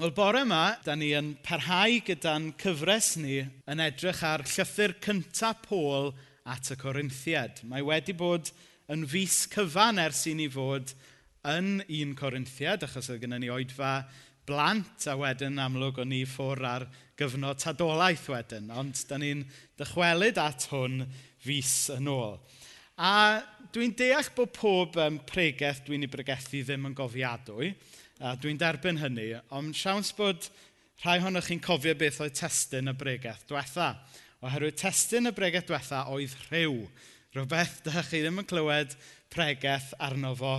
Wel, bore yma, da ni yn parhau gyda'n cyfres ni yn edrych ar llythyr cyntaf Pôl at y Corinthiad. Mae wedi bod yn fus cyfan ers i ni fod yn un Corinthiad, achos oedd gennym ni oedfa blant, a wedyn amlwg o'n ni ffwr ar gyfnod tadolaeth wedyn. Ond da ni'n dychwelyd at hwn fus yn ôl. A dwi'n deall bod pob um, pregeth dwi'n ei bregethu ddim yn gofiadwy, A dwi'n derbyn hynny, ond siawns bod rhai ohonoch chi'n cofio beth oedd testyn y bregaeth diwetha. Oherwydd testyn y bregaeth diwetha oedd rhyw. Rhywbeth da chi ddim yn clywed pregaeth arno fo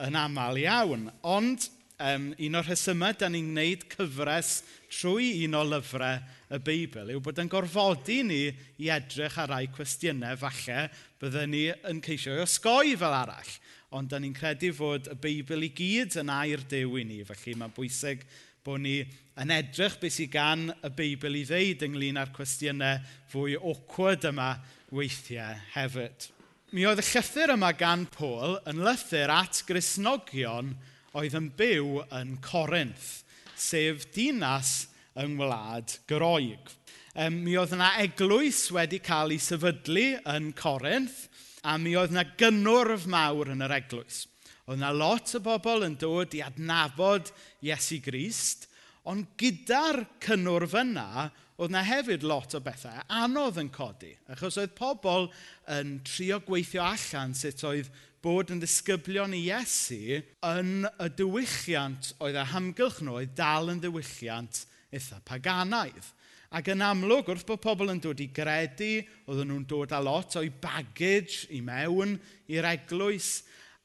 yn aml iawn. Ond um, un o'r rhesymau da ni'n gwneud cyfres trwy un o lyfrau y Beibl yw bod yn gorfodi ni i edrych ar rai cwestiynau falle byddwn ni yn ceisio i osgoi fel arall ond da ni'n credu fod y Beibl i gyd yn air dew i ni. Felly mae'n bwysig bod ni yn edrych beth sydd gan y Beibl i ddeud ynglyn â'r cwestiynau fwy awkward yma weithiau hefyd. Mi oedd y llythyr yma gan Pôl yn lythyr at Grisnogion oedd yn byw yn Corinth, sef dinas yng Ngwlad Groeg. Um, mi oedd yna eglwys wedi cael ei sefydlu yn Corinth, a mi oedd na gynnwrf mawr yn yr eglwys. Oedd yna lot o bobl yn dod i adnabod Iesu Grist, ond gyda'r cynnwrf yna, oedd na hefyd lot o bethau anodd yn codi, achos oedd pobl yn trio gweithio allan sut oedd bod yn ddisgyblion i Iesu yn y diwylliant oedd y hamgylch nhw oedd dal yn ddiwylliant eitha paganaidd. Ac yn amlwg, wrth bod pobl yn dod i gredu, oedden nhw'n dod â lot o'i baggage i mewn i'r eglwys.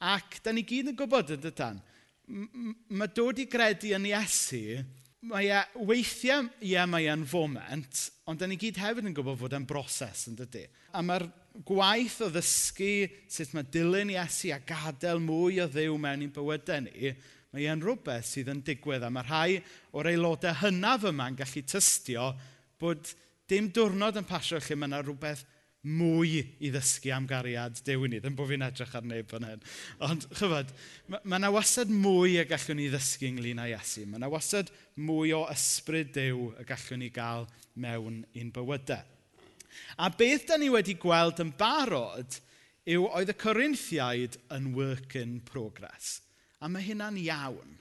Ac da ni gyd yn gwybod yn dydan, mae dod i gredu yn Iesu, mae e, weithiau ie mae e'n foment, ond da ni gyd hefyd yn gwybod fod e'n broses yn dydy. A mae'r gwaith o ddysgu sut mae dilyn Iesu a gadael mwy o ddew mewn i'n bywydau ni, mae e'n rhywbeth sydd yn digwydd a mae rhai o'r aelodau hynaf yma'n gallu tystio bod dim diwrnod yn pasio lle mae yna rhywbeth mwy i ddysgu am gariad Dew i ni. Ddim bod fi'n edrych ar neb fan hyn. Ond, chyfod, mae yna ma wastad mwy y gallwn ni ddysgu ynglyn â Iesu. Mae yna wasad mwy o ysbryd Dew y gallwn ni gael mewn i'n bywydau. A beth da ni wedi gweld yn barod yw oedd y Corinthiaid yn work in progress. A mae hynna'n iawn.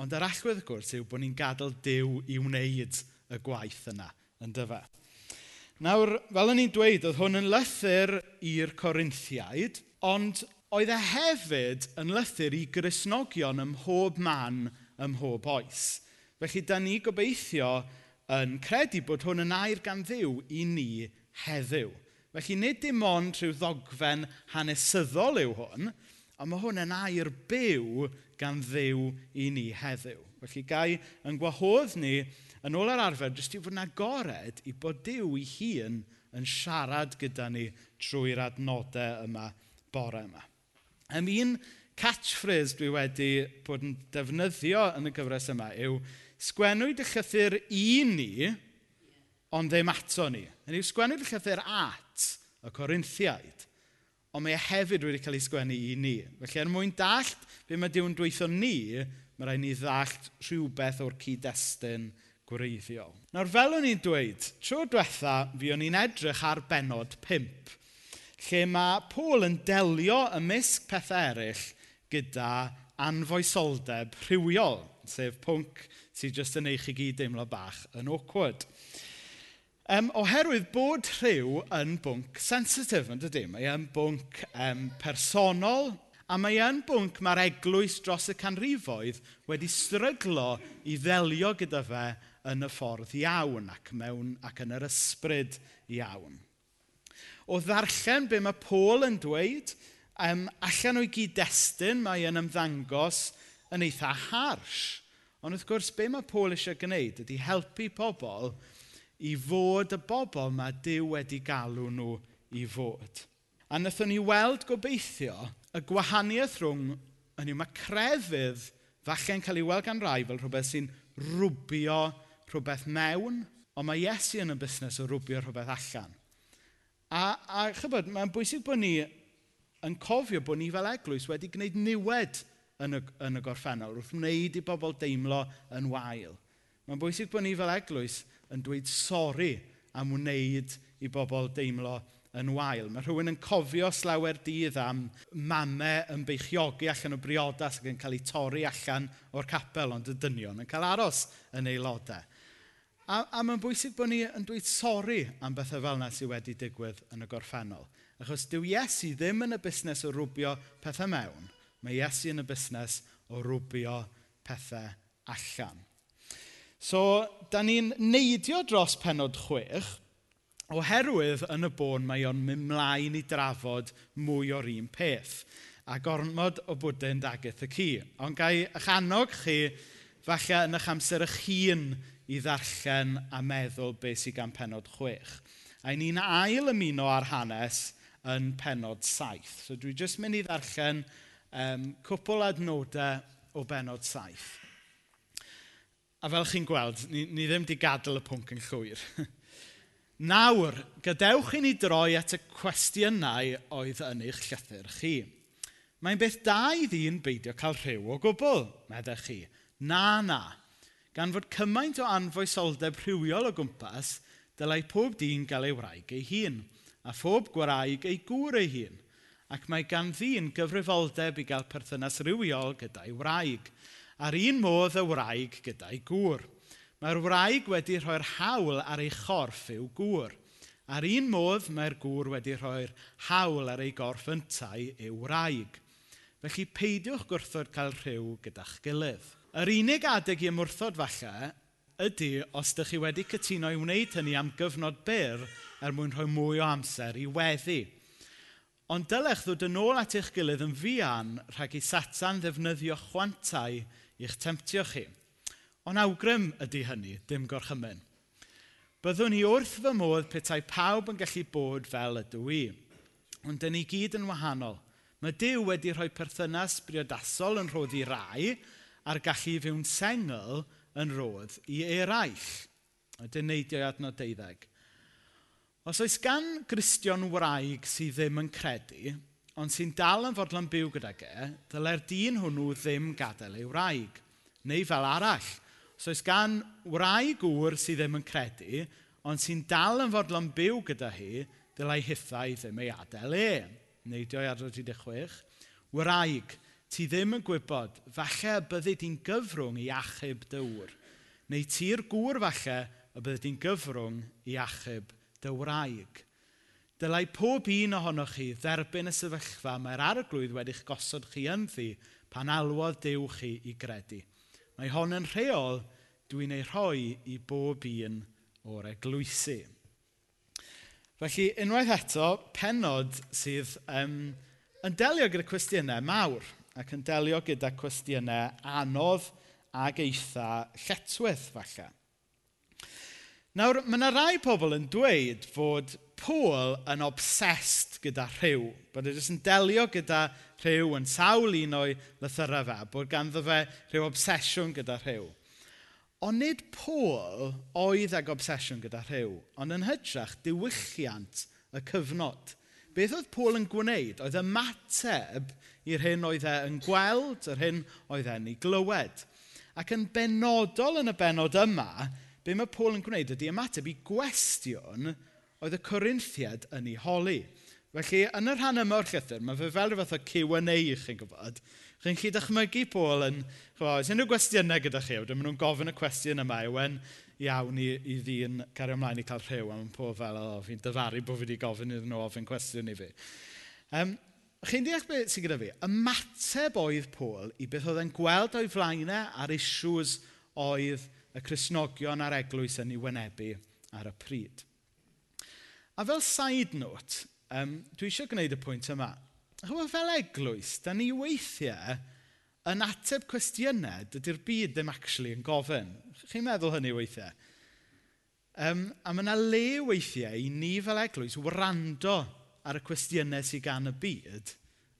Ond yr allwedd wrth gwrs yw bod ni'n gadael dew i wneud y gwaith yna yn dyfa. Nawr, fel o'n i'n dweud, oedd hwn yn lythyr i'r Corinthiaid, ond oedd e hefyd yn lythyr i grisnogion ym mhob man ym mhob oes. Felly, da ni gobeithio yn credu bod hwn yn air gan ddiw i ni heddiw. Felly, nid dim ond rhyw ddogfen hanesyddol yw hwn, ond mae hwn yn air byw gan ddiw i ni heddiw. Felly, gai yn gwahodd ni yn ôl ar arfer, jyst i fod yn agored i bod Dyw ei hun yn siarad gyda ni trwy'r adnodau yma bore yma. Ym un catchphrase dwi wedi bod yn defnyddio yn y gyfres yma yw sgwennwyd y llythyr i ni, ond ddim ato ni. Yn yw sgwennwyd y llythyr at y Corinthiaid, ond mae e hefyd wedi cael ei sgwennu i ni. Felly, er mwyn dallt be mae Dyw'n dweithio ni, mae rhaid ni ddallt rhywbeth o'r cyd-destun gwreiddiol. Nawr, fel o'n i'n dweud, tro diwetha fi o'n i'n edrych ar benod 5, lle mae Paul yn delio ymysg pethau eraill gyda anfoesoldeb rhywiol, sef pwnc sydd jyst yn eich i gyd deimlo bach yn awkward. Um, oherwydd bod rhyw yn bwnc sensitif, yn dydy, mae yn bwnc um, personol, a mae yn bwnc mae'r eglwys dros y canrifoedd wedi stryglo i ddelio gyda fe yn y ffordd iawn ac, mewn, ac yn yr ysbryd iawn. O ddarllen be mae Paul yn dweud, um, allan o'i gyd-destun mae yn ymddangos yn eitha harsh. Ond wrth gwrs, be mae Paul eisiau gwneud ydy helpu pobl i fod y bobl mae Dyw wedi galw nhw i fod. A wnaethon ni weld gobeithio y gwahaniaeth rhwng yn yw mae crefydd falle'n cael ei weld gan rai fel rhywbeth sy'n rwbio rhywbeth mewn, ond mae Iesu yn y busnes o rwbio rhywbeth allan. A, a chybod, mae'n bwysig bod ni yn cofio bod ni fel eglwys wedi gwneud niwed yn y, yn y gorffennol, wrth wneud i bobl deimlo yn wael. Mae'n bwysig bod ni fel eglwys yn dweud sori am wneud i bobl deimlo yn wael. Mae rhywun yn cofio slawer dydd am mamau yn beichiogi allan o briodas ac yn cael ei torri allan o'r capel ond y dynion yn cael aros yn aelodau. A, a mae'n bwysig bod ni yn dweud sori am bethau fel yna sydd wedi digwydd yn y gorffennol. Achos dyw Iesu ddim yn y busnes o rwbio pethau mewn. Mae Iesu yn y busnes o rwbio pethau allan. So, da ni'n neidio dros penod chwech, oherwydd yn y bôn mae o'n mynd mlaen i drafod mwy o'r un peth. A gormod o bwdyn dagaeth y cu. Ond gai eich annog chi, falle yn eich amser eich hun i ddarllen a meddwl beth sydd gan penod chwech. A ni'n ail ymuno ar hanes yn penod saith. So dwi jyst mynd i ddarllen um, cwpl adnodau o benod saith. A fel chi'n gweld, ni, ni ddim wedi gadael y pwnc yn llwyr. Nawr, gadewch i ni droi at y cwestiynau oedd yn eich llythyr chi. Mae'n beth da i ddyn beidio cael rhyw o gwbl, meddech chi. Na, na. Gan fod cymaint o anfoesoldeb rhywiol o gwmpas, dylai pob dyn gael ei wraig ei hun, a phob gwraig ei gŵr ei hun, ac mae gan ddyn gyfrifoldeb i gael perthynas rhywiol gyda'i wraig, ar un modd y wraig gyda'i gŵr. Mae'r wraig wedi rhoi'r hawl ar ei chorff i'w gŵr. Ar un modd mae'r gŵr wedi rhoi'r hawl ar ei gorff yntau i'w wraig. Felly peidiwch gwrthod cael rhyw gyda'ch gilydd. Yr unig adeg i ymwrthod falle ydy os ydych chi wedi cytuno i wneud hynny am gyfnod byr er mwyn rhoi mwy o amser i weddi. Ond dylech ddod yn ôl at eich gilydd yn fian rhag i satan ddefnyddio chwantau i'ch temptio chi. Ond awgrym ydy hynny, dim gorchymyn. Byddwn ni wrth fy modd petai pawb yn gallu bod fel ydw i. Ond dyn ni gyd yn wahanol – Mae Dyw wedi rhoi perthynas briodasol yn rhodd i rai a'r gallu fyw'n sengl yn rhodd i eraill. Ydy'n neidio i adnod deuddeg. Os oes gan Gristion wraig sydd ddim yn credu, ond sy'n dal yn fodlon byw gyda ge, dylai'r dyn hwnnw ddim gadael ei wraig. Neu fel arall, os oes gan wraig gŵr sydd ddim yn credu, ond sy'n dal yn fodlon byw gyda hi, dylai hithau ddim ei adael e neidio i adrodd 36, Wraig, ti ddim yn gwybod, falle y byddi di'n gyfrwng i achub dywr. Neu ti'r gŵr falle, y byddi di'n gyfrwng i achub dy wraig. Dylai pob un ohonoch chi dderbyn y sefyllfa mae'r arglwydd wedi'ch gosod chi ynddi pan alwodd dew chi i gredu. Mae hon yn rheol dwi'n ei rhoi i bob un o'r eglwysu. Felly, unwaith eto, penod sydd um, yn delio gyda cwestiynau mawr ac yn delio gyda cwestiynau anodd ag eitha lletwydd, falle. Nawr, mae yna rai pobl yn dweud fod Paul yn obsessed gyda rhyw. Bod e jyst yn delio gyda rhyw yn sawl un o'i lythyrau fe. Bod ganddo fe rhyw obsesiwn gyda rhyw. Ond nid Paul oedd ag obsesiwn gyda rhyw, ond yn hytrach diwylliant y cyfnod. Beth oedd Paul yn gwneud? Oedd ymateb i'r hyn oedd e yn gweld, yr hyn oedd e'n ei glywed. Ac yn benodol yn y benod yma, be mae Paul yn gwneud ydy ymateb i gwestiwn oedd y Corinthiad yn ei holi. Felly, yn yr rhan yma o'r llythyr, mae fe fel y fath o Q&A, chi'n gwybod, Chi'n chi dychmygu Paul yn... Chwa, oes unrhyw gwestiynau gyda chi? Wedyn maen nhw'n gofyn y cwestiwn yma yw iawn i, i ddyn cario ymlaen i cael rhyw. A mae'n Paul fel, o, fi'n dyfaru bod fi wedi gofyn iddyn nhw ofyn cwestiwn i fi. Um, chi'n deall beth sy'n gyda fi? Ymateb oedd Paul i beth oedd e'n gweld o'i flaenau a'r issues oedd y Cresnogion a'r eglwys yn ei wynebu ar y pryd. A fel side note, um, dwi eisiau gwneud y pwynt yma. Chwa fel eglwys, da ni weithiau yn ateb cwestiynau dydy'r byd ddim actually yn gofyn. Chi'n meddwl hynny weithiau? Um, a mae yna le weithiau i ni fel eglwys wrando ar y cwestiynau sydd gan y byd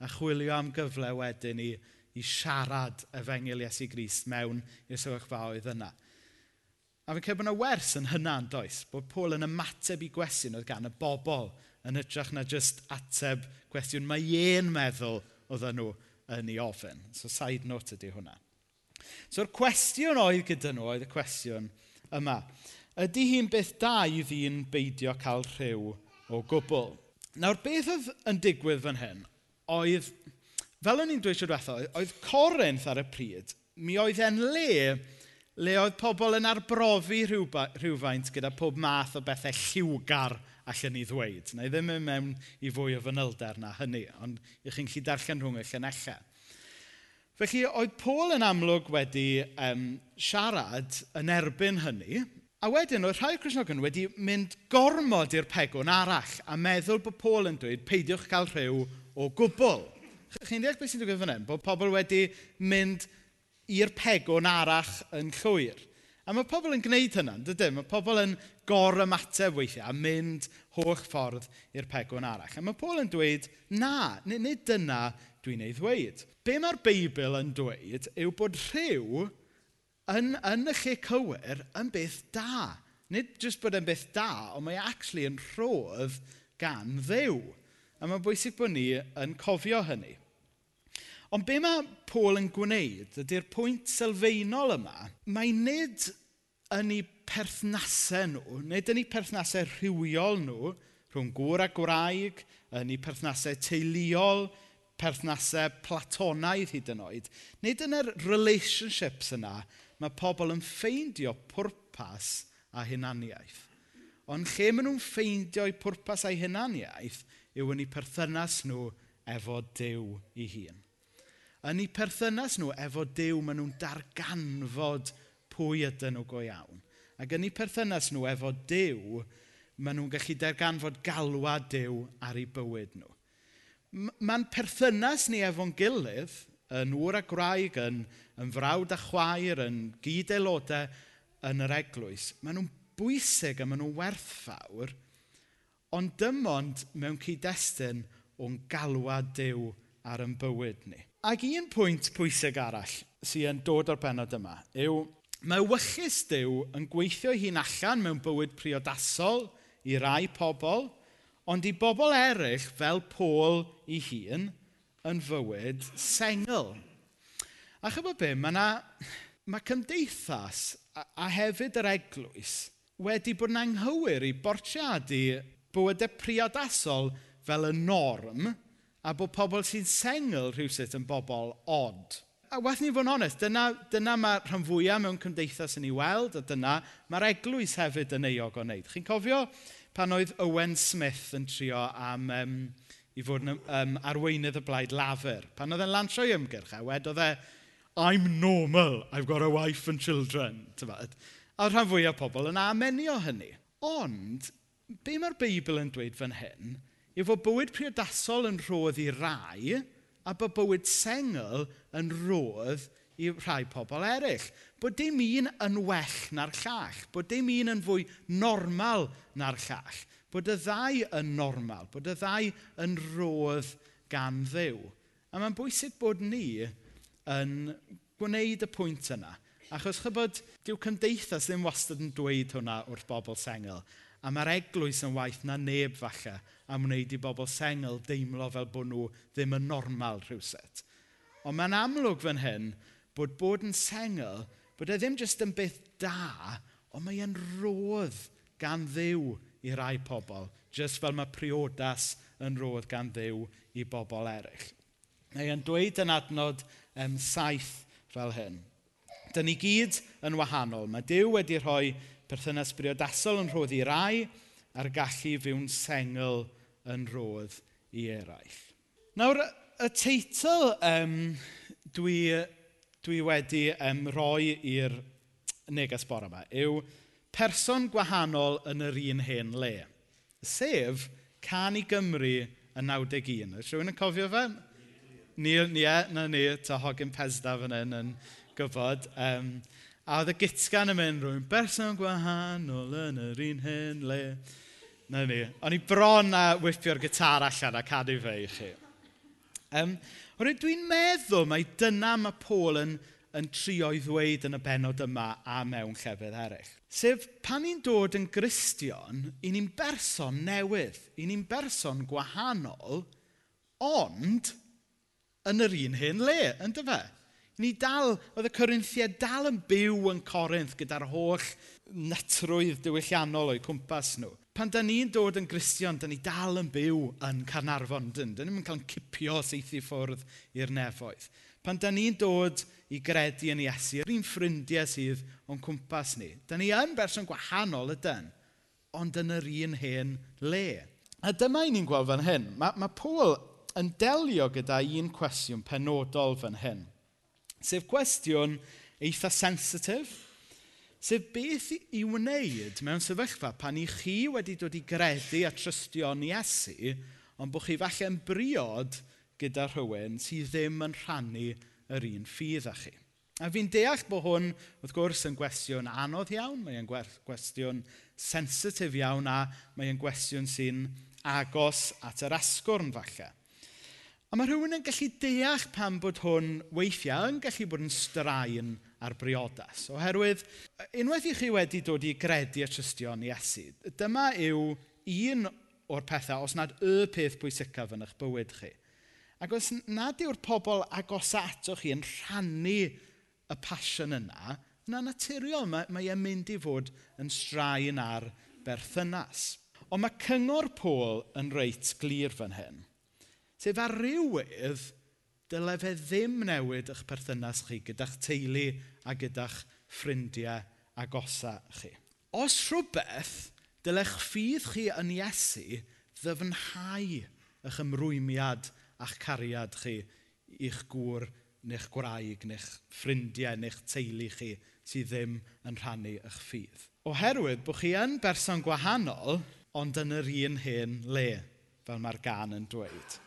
a chwilio am gyfle wedyn i, i siarad y fengil Iesu Grist mewn i'r sefyllfaoedd yna. A fi'n cael bod yna wers yn hynna'n does, bod Paul yn ymateb i gwestiwn oedd gan y bobl yn hytrach na jyst ateb cwestiwn mae ie'n meddwl oedd nhw yn ei ofyn. So side note ydy hwnna. So'r cwestiwn oedd gyda nhw oedd y cwestiwn yma. Ydy hi'n beth da i ddyn beidio cael rhyw o gwbl? Nawr, beth oedd yn digwydd fan hyn oedd, fel o'n i'n dweud eisiau diwethaf, oedd Corinth ar y pryd, mi oedd e'n le le oedd pobl yn arbrofi rhywfaint gyda pob math o bethau lliwgar allan ni ddweud. Na i ddim yn mewn i fwy o fanylder na hynny, ond ych chi'n gallu darllen rhwng y llynella. Felly, oedd Paul yn amlwg wedi um, siarad yn erbyn hynny, a wedyn oedd rhai Cresnogon wedi mynd gormod i'r pegwn arall a meddwl bod Paul yn dweud peidiwch cael rhyw o gwbl. Chi'n deall beth sy'n digwydd fan hyn? Bod pobl wedi mynd i'r pegwn arall yn llwyr. A mae pobl yn gwneud hynna, dydyn? Mae pobl yn gor ymateb weithiau a mynd holl ffordd i'r pegwn arall. A mae Paul yn dweud, na, nid, nid dyna dwi'n ei ddweud. Be mae'r Beibl yn dweud yw bod rhyw yn, yn y lle cywir yn beth da. Nid jyst bod yn beth da, ond mae e actually yn rhodd gan ddew. A mae'n bwysig bod ni yn cofio hynny. Ond be mae Paul yn gwneud ydy'r pwynt sylfaenol yma, mae nid yn eu perthnasau nhw, nid yn eu perthnasau rhywiol nhw, rhwng gŵr a gwraig, yn eu perthnasau teuluol, perthnasau platonaidd hyd yn oed, nid yn yr relationships yna, mae pobl yn ffeindio pwrpas a hunaniaeth. Ond lle maen nhw'n ffeindio'u pwrpas a'u hunaniaeth yw yn eu perthynas nhw efo Dyw ei hun yn eu perthynas nhw efo Dyw, maen nhw'n darganfod pwy ydyn nhw go iawn. Ac yn eu perthynas nhw efo Dyw, maen nhw'n gallu darganfod galwad Dyw ar eu bywyd nhw. Mae'n perthynas ni efo'n gilydd, yn wr a graig, yn, yn frawd a chwaer, yn gyd aelodau yn yr eglwys. Maen nhw'n bwysig a maen nhw'n werthfawr, ond dim ond mewn cyd-destun o'n galwad Dyw ar yn bywyd ni. Ac un pwynt pwysig arall sy'n dod o'r benod yma yw mae wychus Dyw yn gweithio hi'n allan mewn bywyd priodasol i rai pobl, ond i bobl eraill fel Pôl i hun yn fywyd sengl. A chybod be, mae yna... Mae cymdeithas a, a hefyd yr eglwys wedi bod yn anghywir i bortiadu bywydau priodasol fel y norm a bod pobl sy'n sengl rhywsut yn bobl od. A wath ni fod yn onest, dyna, dyna mae rhan fwyaf mewn cymdeithas yn ei weld, a dyna mae'r eglwys hefyd yn euog o wneud. Chi'n cofio pan oedd Owen Smith yn trio am um, i fod yn um, arweinydd y blaid lafer. Pan oedd e'n lantro i ymgyrch, a wedodd e, I'm normal, I've got a wife and children. A rhan fwyaf pobl yn amenio hynny. Ond, be mae'r Beibl yn dweud fan hyn yw fod bywyd priodasol yn rhodd i rai a bod bywyd sengl yn rhodd i rhai pobl eraill. Bod dim un yn well na'r llall. Bod dim un yn fwy normal na'r llall. Bod y ddau yn normal. Bod y ddau yn rhodd gan ddew. A mae'n bwysig bod ni yn gwneud y pwynt yna. Achos chybod, dyw cymdeithas ddim wastad yn dweud hwnna wrth bobl sengl. A mae'r eglwys yn waith na neb falle am wneud i bobl sengl deimlo fel bod nhw ddim yn normal rhywuset. Ond mae'n amlwg fan hyn bod bod yn sengl, bod e ddim jyst yn beth da, ond mae e'n rodd gan ddiw i rai pobl, jyst fel mae priodas yn rodd gan ddiw i bobl eraill. Mae e'n dweud yn adnod um, saith fel hyn. Dyna ni gyd yn wahanol. Mae Dyw wedi rhoi perthynas briodasol yn rhodd i rai a'r gallu fyw'n sengl yn rodd i eraill. Nawr, y teitl um, dwi, dwi wedi um, roi i'r neges bore yma yw person gwahanol yn yr un hen le, sef can i Gymru yn 91. Ys rhywun yn cofio fe? Ni, ni, na ni, ta hogyn pesda fan hyn yn gyfod. Um, a oedd y gitgan yn mynd rwy'n berson gwahanol yn yr un hen le. Na ni. O'n i bron a whipio'r gitar allan a cadw fe i chi. Um, Oherwydd dwi'n meddwl mai dyna mae Paul yn, yn trio i ddweud yn y benod yma a mewn llefydd eraill. Sef pan ni'n dod yn gristion, i ni'n berson newydd, i ni'n berson gwahanol, ond yn yr un hyn le, yn fe? Ni dal, oedd y Corinthiad dal yn byw yn Corinth gyda'r holl nytrwydd diwylliannol o'i cwmpas nhw pan da ni'n dod yn gristion, da ni dal yn byw yn Carnarfon, dyn. Da ni'n cael yn cipio seithi ffwrdd i'r nefoedd. Pan da ni'n dod i gredu yn Iesu, yr un ffrindiau sydd o'n cwmpas ni. Da ni yn berson gwahanol ydyn, ond yn yr un hen le. A dyma i ni'n gweld fan hyn. Mae, mae Paul yn delio gyda un cwestiwn penodol fan hyn. Sef cwestiwn eitha sensitif, Sef beth i wneud mewn sefyllfa pan i chi wedi dod i gredu a trystio yn Iesu, ond bod chi falle yn briod gyda rhywun sydd ddim yn rhannu yr un ffydd â chi. A fi'n deall bod hwn, wrth gwrs, yn gwestiwn anodd iawn, mae'n gwestiwn sensitif iawn a mae'n gwestiwn sy'n agos at yr asgwrn falle. A mae rhywun yn gallu deall pam bod hwn weithiau yn gallu bod yn straen ar briodas. Oherwydd, unwaith i chi wedi dod i gredu a trystio'n Iesu, dyma yw un o'r pethau, os nad y peth pwysicaf yn eich bywyd chi. Ac os nad yw'r pobl agos ato chi yn rhannu y pasiwn yna, na naturiol, mae, mae e'n mynd i fod yn straen ar berthynas. Ond mae cyngor Pôl yn reit glir fan hyn. Sef ar rywydd, dyle fe ddim newid eich perthynas chi gyda'ch teulu a gyda'ch ffrindiau agosa chi. Os rhywbeth, dylech ffydd chi yn Iesu ddyfnhau eich ymrwymiad a'ch cariad chi i'ch gŵr neu'ch gwraig neu'ch ffrindiau neu'ch teulu chi sydd ddim yn rhannu eich ffydd. Oherwydd bod chi yn berson gwahanol, ond yn yr un hen le, fel mae'r gan yn dweud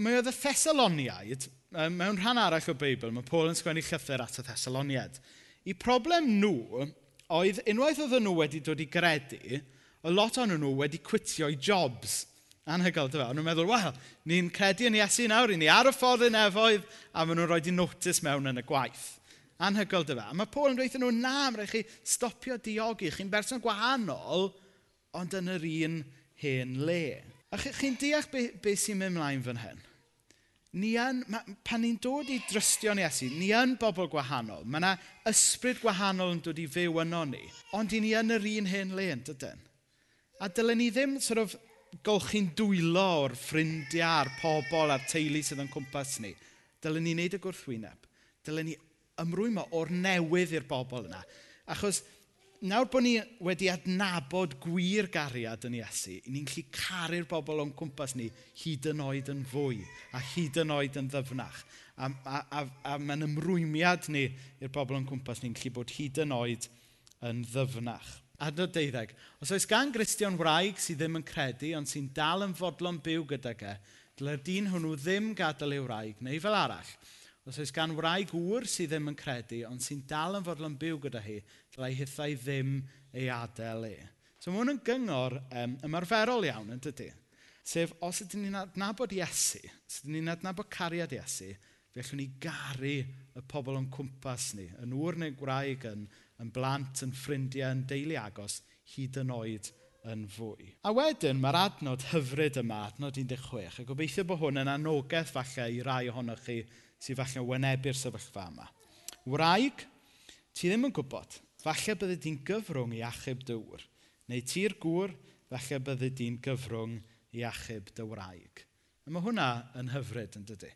mae oedd y Thessaloniaid, mewn rhan arall o Beibl, mae Paul yn sgwennu llythyr at y Thessaloniaid. I problem nhw oedd unwaith oedd nhw wedi dod i gredu, y lot o'n nhw wedi cwitio'u jobs. Anhygoel, dyfa. E? Ond nhw'n meddwl, wel, ni'n credu yn Iesu nawr, ni ar y ffordd yn efoedd, a maen nhw'n rhoi di notis mewn yn y gwaith. Anhygoel, dyfa. E? A mae Paul yn dweud nhw, na, mae rhaid chi stopio diogi. Chi'n berson gwahanol, ond yn yr un hen le. A chi'n chi deall beth be sy'n mynd ymlaen fan hyn? ni yn, ma, pan ni'n dod i drystio'n Iesu, ni yn bobl gwahanol. Mae yna ysbryd gwahanol yn dod i fyw yno ni. Ond i ni yn yr un hen le yn dydyn. A dylen ni ddim sort of, golchi'n dwylo o'r ffrindiau a'r pobl a'r teulu sydd yn cwmpas ni. Dylen ni wneud y gwrthwyneb. Dylen ni ymrwymo o'r newydd i'r bobl yna. Achos nawr bod ni wedi adnabod gwir gariad yn Iesu, ni'n gallu caru'r bobl o'n cwmpas ni hyd yn oed yn fwy a hyd yn oed yn ddyfnach. A, a, a, a mae'n ymrwymiad ni i'r bobl o'n cwmpas ni'n gallu bod hyd yn oed yn ddyfnach. Adnod deuddeg. Os oes gan Gristion wraig sydd ddim yn credu, ond sy'n dal yn fodlon byw gyda ge, dyle'r dyn hwnnw ddim gadael ei wraig, neu fel arall – Os oes gan wraig gŵr sydd ddim yn credu, ond sy'n dal yn fodlon byw gyda hi, dylai hithau ddim ei adael e. So mae hwn yn gyngor um, ymarferol iawn, yn dydy. Sef, os ydyn ni'n adnabod Iesu, os ydyn ni'n adnabod cariad Iesu, fe allwn ni garu y pobl o'n cwmpas ni, yn ŵr neu gwraig, yn, yn blant, yn ffrindiau, yn deulu agos, hyd yn oed yn fwy. A wedyn mae'r adnod hyfryd yma, adnod 16, a gobeithio bod hwn yn anogaeth falle i rai ohonoch chi sydd falle wynebu'r sefyllfa yma. Wraig, ti ddim yn gwybod. Falle bydde di'n gyfrwng i achub dywr. Neu ti'r gŵr, falle bydde di'n gyfrwng i achub dy wraig. A mae hwnna yn hyfryd yn dydy.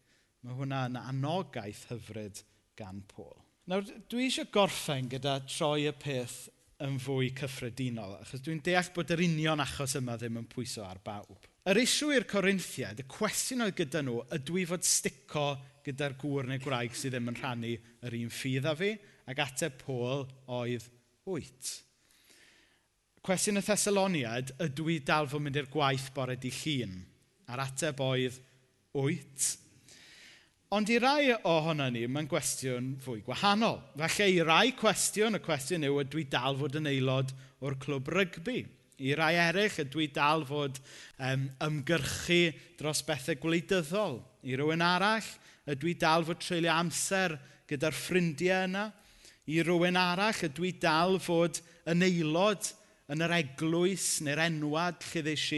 Mae hwnna yn anogaeth hyfryd gan Pôl. Nawr, dwi eisiau gorffen gyda troi y peth yn fwy cyffredinol, achos dwi'n deall bod yr union achos yma ddim yn pwyso ar bawb. Yr isw i'r Corinthiaid, y cwestiwn oedd gyda nhw, ydw i fod stico gyda'r gŵr neu gwraig sydd ddim yn rhannu yr un ffydd a fi, ac ateb Pôl oedd wyt. Cwestiwn y Thessaloniad, ydw i dal fod mynd i'r gwaith bore di llun? A'r ateb oedd wyt. Ond i rai ohono ni, mae'n gwestiwn fwy gwahanol. Felly i rai cwestiwn, y cwestiwn yw, ydw i dal fod yn aelod o'r clwb rygbi? I rai eraill, ydw i dal fod um, ymgyrchu dros bethau gwleidyddol. I rywun arall, ydw i dal fod treulio amser gyda'r ffrindiau yna. I rywun arall, ydw i dal fod yn aelod yn yr eglwys neu'r enwad lle ddeis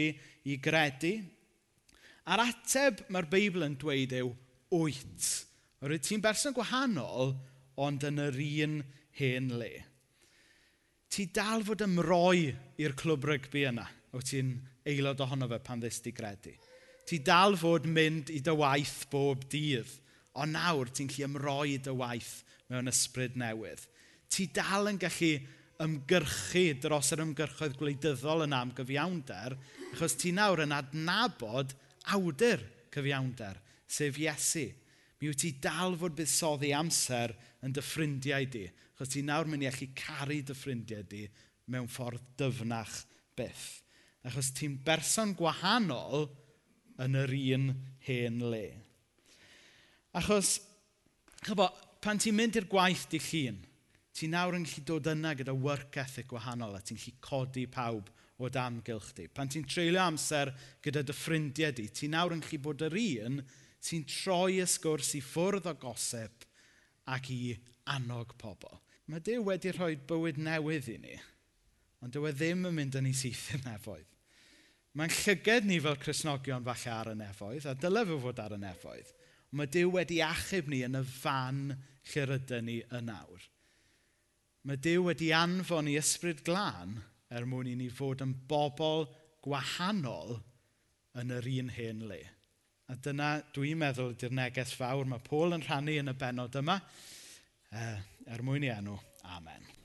i gredu. A'r ateb mae'r Beibl yn dweud yw wyt. Rwyt ti'n berson gwahanol, ond yn yr un hen le ti dal fod ymroi i'r clwb rygbi yna. o ti'n aelod ohono fe pan ddys di gredu. Ti dal fod mynd i dy waith bob dydd, ond nawr ti'n gallu ymroi i dy waith mewn ysbryd newydd. Ti dal yn gallu ymgyrchu dros yr ymgyrchoedd gwleidyddol yna am gyfiawnder, achos ti nawr yn adnabod awdur cyfiawnder, sef Iesu. Mi wyt ti dal fod buddsoddi amser yn dy ffrindiau di, Chos ti nawr mynd i allu caru dy ffrindiau di mewn ffordd dyfnach byth. Achos ti'n berson gwahanol yn yr un hen le. Achos, chyfo, pan ti'n mynd i'r gwaith di llun, ti nawr yn gallu dod yna gyda work ethic gwahanol a ti'n gallu codi pawb o damgylch di. Pan ti'n treulio amser gyda dy ffrindiau di, ti nawr yn gallu bod yr un sy'n troi y sgwrs i ffwrdd o gosip ac i annog pobl. Mae Dyw wedi rhoi bywyd newydd i ni, ond dyw e ddim yn mynd yn ei syth yn nefoedd. Mae'n llyged ni fel Cresnogion falle ar y nefoedd, a dylai fe fod ar y nefoedd. Mae Dyw wedi achub ni yn y fan lle rydyn ni yn awr. Mae Dyw wedi anfon i ysbryd glân er mwyn i ni fod yn bobl gwahanol yn yr un hen le. A dyna dwi'n meddwl ydy'r neges fawr mae Paul yn rhannu yn y benod yma. Uh, er mwyn i enw. Amen.